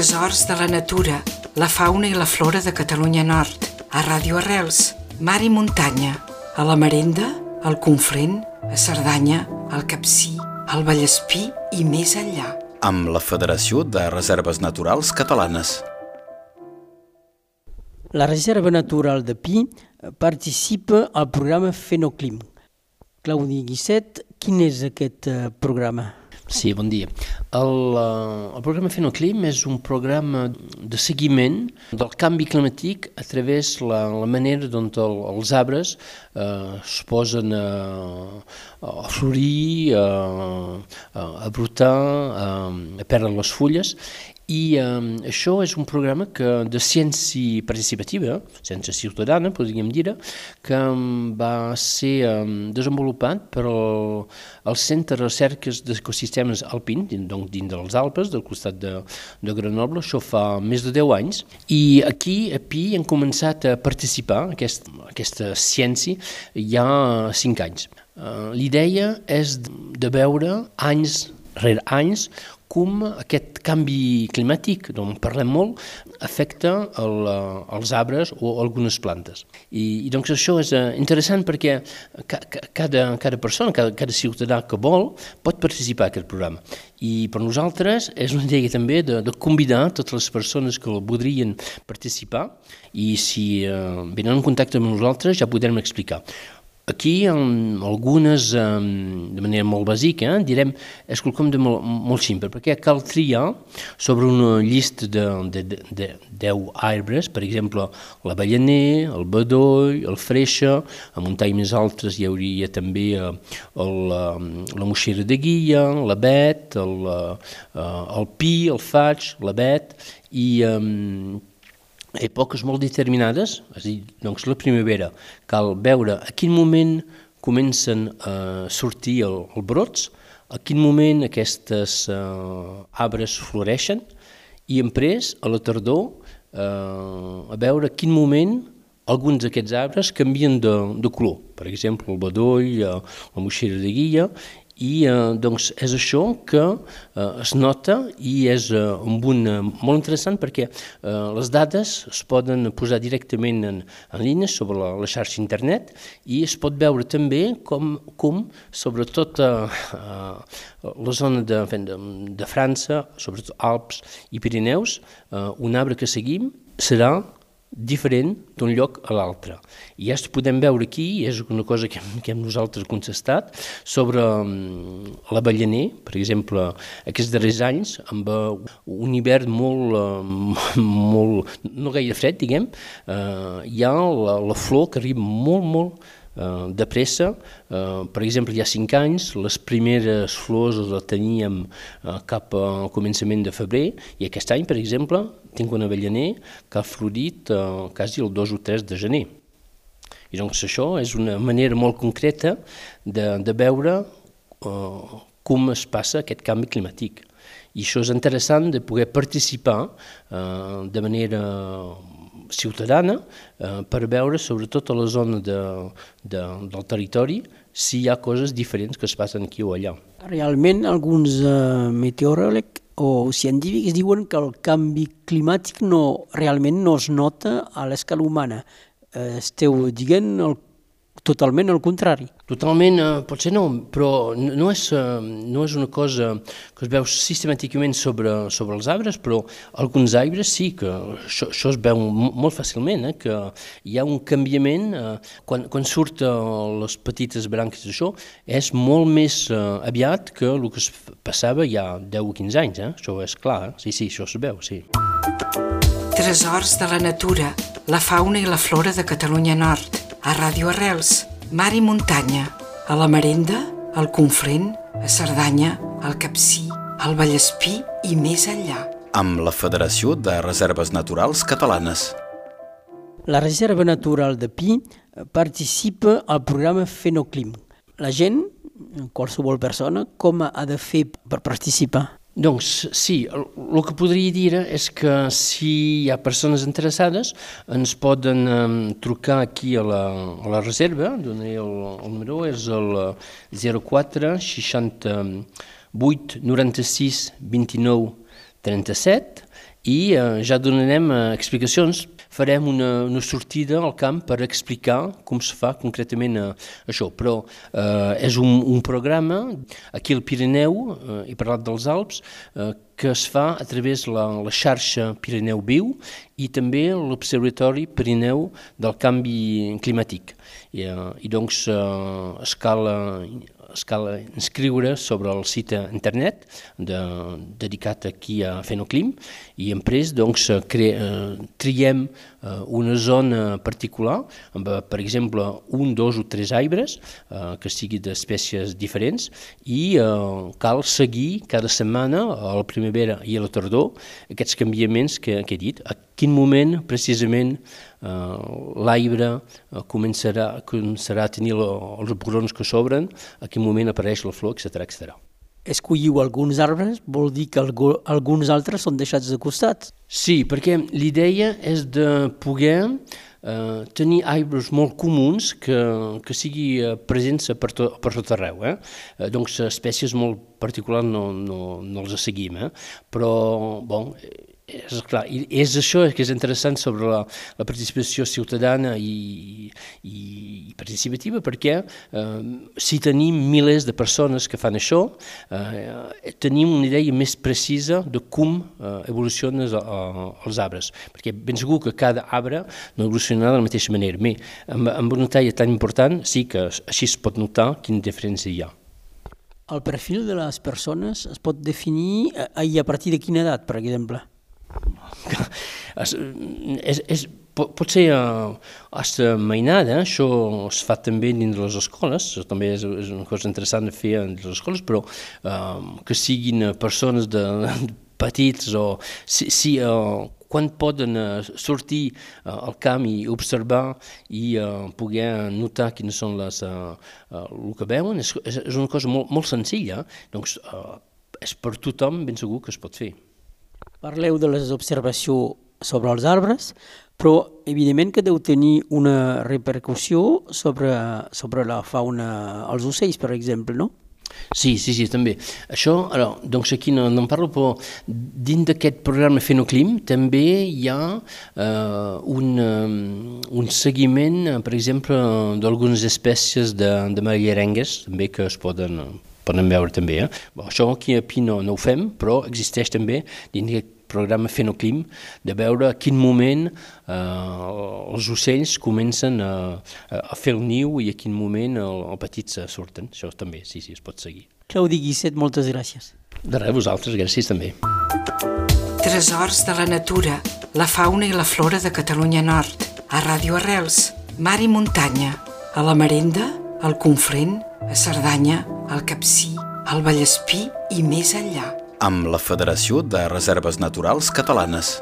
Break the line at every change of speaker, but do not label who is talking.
Tresors de la natura, la fauna i la flora de Catalunya Nord. A Ràdio Arrels, mar i muntanya. A la Marenda, al Conflent, a Cerdanya, al Capcí, al Vallespí i més enllà.
Amb la Federació de Reserves Naturals Catalanes.
La Reserva Natural de Pi participa al programa Fenoclim. Claudi Guisset, quin és aquest eh, programa?
Sí, bon dia. El, uh, el programa Fenoclim és un programa de seguiment del canvi climàtic a través la, la manera dont el, els arbres uh, es posen a, a florir, a, a brotar, a, a perdre les fulles i um, això és un programa que, de ciència participativa, ciència ciutadana, podríem dir, que um, va ser um, desenvolupat per el, el Centre de Recerques d'Ecosistemes Alpins, doncs, dins dels Alpes, del costat de, de Grenoble, això fa més de 10 anys, i aquí a Pi hem començat a participar aquest, aquesta ciència ja 5 anys. Uh, L'idea és de veure anys rere anys com aquest canvi climàtic, d'on parlem molt, afecta el, eh, els arbres o algunes plantes. I, i doncs això és eh, interessant perquè ca, cada, cada persona, cada, cada ciutadà que vol, pot participar en aquest programa. I per nosaltres és una idea també de, de convidar totes les persones que voldrien participar i si eh, venen en contacte amb nosaltres ja podrem explicar. Aquí, amb algunes, de manera molt bàsica, eh, direm, és quelcom de molt, molt simple, perquè cal triar sobre una llista de, de, de, de 10 arbres, per exemple, l'avellaner, el bedoll, el freixa, a muntanyes més altres hi hauria també eh, el, la moixera de guia, l'abet, el, eh, el pi, el faig, l'abet, i èpoques molt determinades, és a dir, doncs la primavera, cal veure a quin moment comencen a sortir el, el brots, a quin moment aquestes uh, arbres floreixen i després, a la tardor, uh, a veure a quin moment alguns d'aquests arbres canvien de, de color. Per exemple, el bedoll, uh, la moixera de guia, i eh, doncs és això que eh, es nota i és eh, un punt eh, molt interessant perquè eh, les dades es poden posar directament en, en línia sobre la, la xarxa internet i es pot veure també com, com sobretot eh, la zona de, de, de França, sobretot Alps i Pirineus, eh, un arbre que seguim serà diferent d'un lloc a l'altre. I ja podem veure aquí, és una cosa que hem, que hem nosaltres contestat, sobre um, l'avellaner, per exemple, aquests darrers anys, amb uh, un hivern molt, uh, molt no gaire fred, diguem, uh, hi ha la, la flor que arriba molt, molt de pressa. Eh, per exemple, ja cinc anys, les primeres flors les teníem eh, cap al començament de febrer i aquest any, per exemple, tinc un avellaner que ha florit eh, quasi el 2 o 3 de gener. I doncs això és una manera molt concreta de, de veure eh, com es passa aquest canvi climàtic. I això és interessant de poder participar eh, de manera ciutadana eh, per veure, sobretot a la zona de, de, del territori, si hi ha coses diferents que es passen aquí o allà.
Realment, alguns eh, meteoròlegs o científics diuen que el canvi climàtic no, realment no es nota a l'escala humana. Eh, esteu dient el totalment el contrari.
Totalment, eh, potser no, però no és, eh, no és una cosa que es veu sistemàticament sobre, sobre els arbres, però alguns arbres sí, que això, això es veu molt fàcilment, eh, que hi ha un canviament, eh, quan, quan surten les petites branques d'això, és molt més eh, aviat que el que es passava ja 10 o 15 anys, eh? això és clar, eh? sí, sí, això es veu, sí.
Tresors de la natura, la fauna i la flora de Catalunya Nord a Ràdio Arrels, mar i muntanya, a la Marenda, al Conflent, a Cerdanya, al Capcí, al Vallespí i més enllà.
Amb la Federació de Reserves Naturals Catalanes.
La Reserva Natural de Pi participa al programa Fenoclim. La gent, qualsevol persona, com ha de fer per participar?
Doncs sí, el, que podria dir és que si hi ha persones interessades ens poden um, trucar aquí a la, a la reserva, donaré el, el número, és el 04 68 96 29 37 i eh, ja donarem eh, explicacions. Farem una, una sortida al camp per explicar com se fa concretament eh, això, però eh, és un, un programa aquí al Pirineu, eh, he parlat dels Alps, eh, que es fa a través de la, la xarxa Pirineu Viu i també l'Observatori Pirineu del Canvi Climàtic. I, eh, i doncs eh, es cal es cal inscriure sobre el site internet de, dedicat aquí a Fenoclim i després doncs, cre, eh, triem eh, una zona particular amb, per exemple, un, dos o tres arbres eh, que siguin d'espècies diferents i eh, cal seguir cada setmana a la primavera i a la tardor aquests canviaments que, que he dit. Quin moment precisament eh, l'arbre eh, començarà, començarà a tenir lo, els brons que s'obren, a quin moment apareix la flor, etc etc.
Escolliu alguns arbres vol dir que alguns altres són deixats de costat.
Sí, perquè l'idea és de poder eh, tenir arbres molt comuns que, que sigui eh, presents per, to, per tot arreu. Eh? eh doncs espècies molt particulars no, no, no els seguim, eh? però bon, és, clar, és això que és interessant sobre la, la participació ciutadana i, i, i participativa perquè eh, si tenim milers de persones que fan això, eh, tenim una idea més precisa de com eh, evolucionen els, els arbres, perquè ben segur que cada arbre no evolucionarà de la mateixa manera. Bé, amb, amb una talla tan important sí que així es pot notar quina diferència hi ha.
El perfil de les persones es pot definir eh, i a partir de quina edat, per exemple?
És, és, pot, pot ser uh, hasta mainada, això es fa també dins les escoles, això també és, és una cosa interessant de fer dins les escoles, però uh, que siguin persones de, de petits o si, si uh, quan poden sortir uh, al camp i observar i uh, poder notar quines són les, uh, uh, el que veuen, és, és una cosa molt, molt senzilla, doncs uh, és per tothom ben segur que es pot fer.
Parleu de les observacions sobre els arbres, però evidentment que deu tenir una repercussió sobre, sobre la fauna, els ocells, per exemple, no?
Sí, sí, sí, també. Això, alors, doncs aquí no, no en parlo, però dins d'aquest programa Fenoclim també hi ha eh, un, um, un seguiment, per exemple, d'algunes espècies de, de mallerengues, també que es poden, poden veure també. Eh? Això aquí a Pi no, no ho fem, però existeix també dins d'aquest programa Fenoclim, de veure a quin moment eh, els ocells comencen a, a fer el niu i a quin moment els el petits surten. Això també, sí, sí, es pot seguir.
Claudi Guisset, moltes gràcies.
De res, vosaltres, gràcies també.
Tresors de la natura, la fauna i la flora de Catalunya Nord, a Ràdio Arrels, mar i muntanya, a la Marenda, al Conflent, a Cerdanya, al Capcí, al Vallespí i més enllà.
Amb la Federació de Reserves Naturals Catalanes.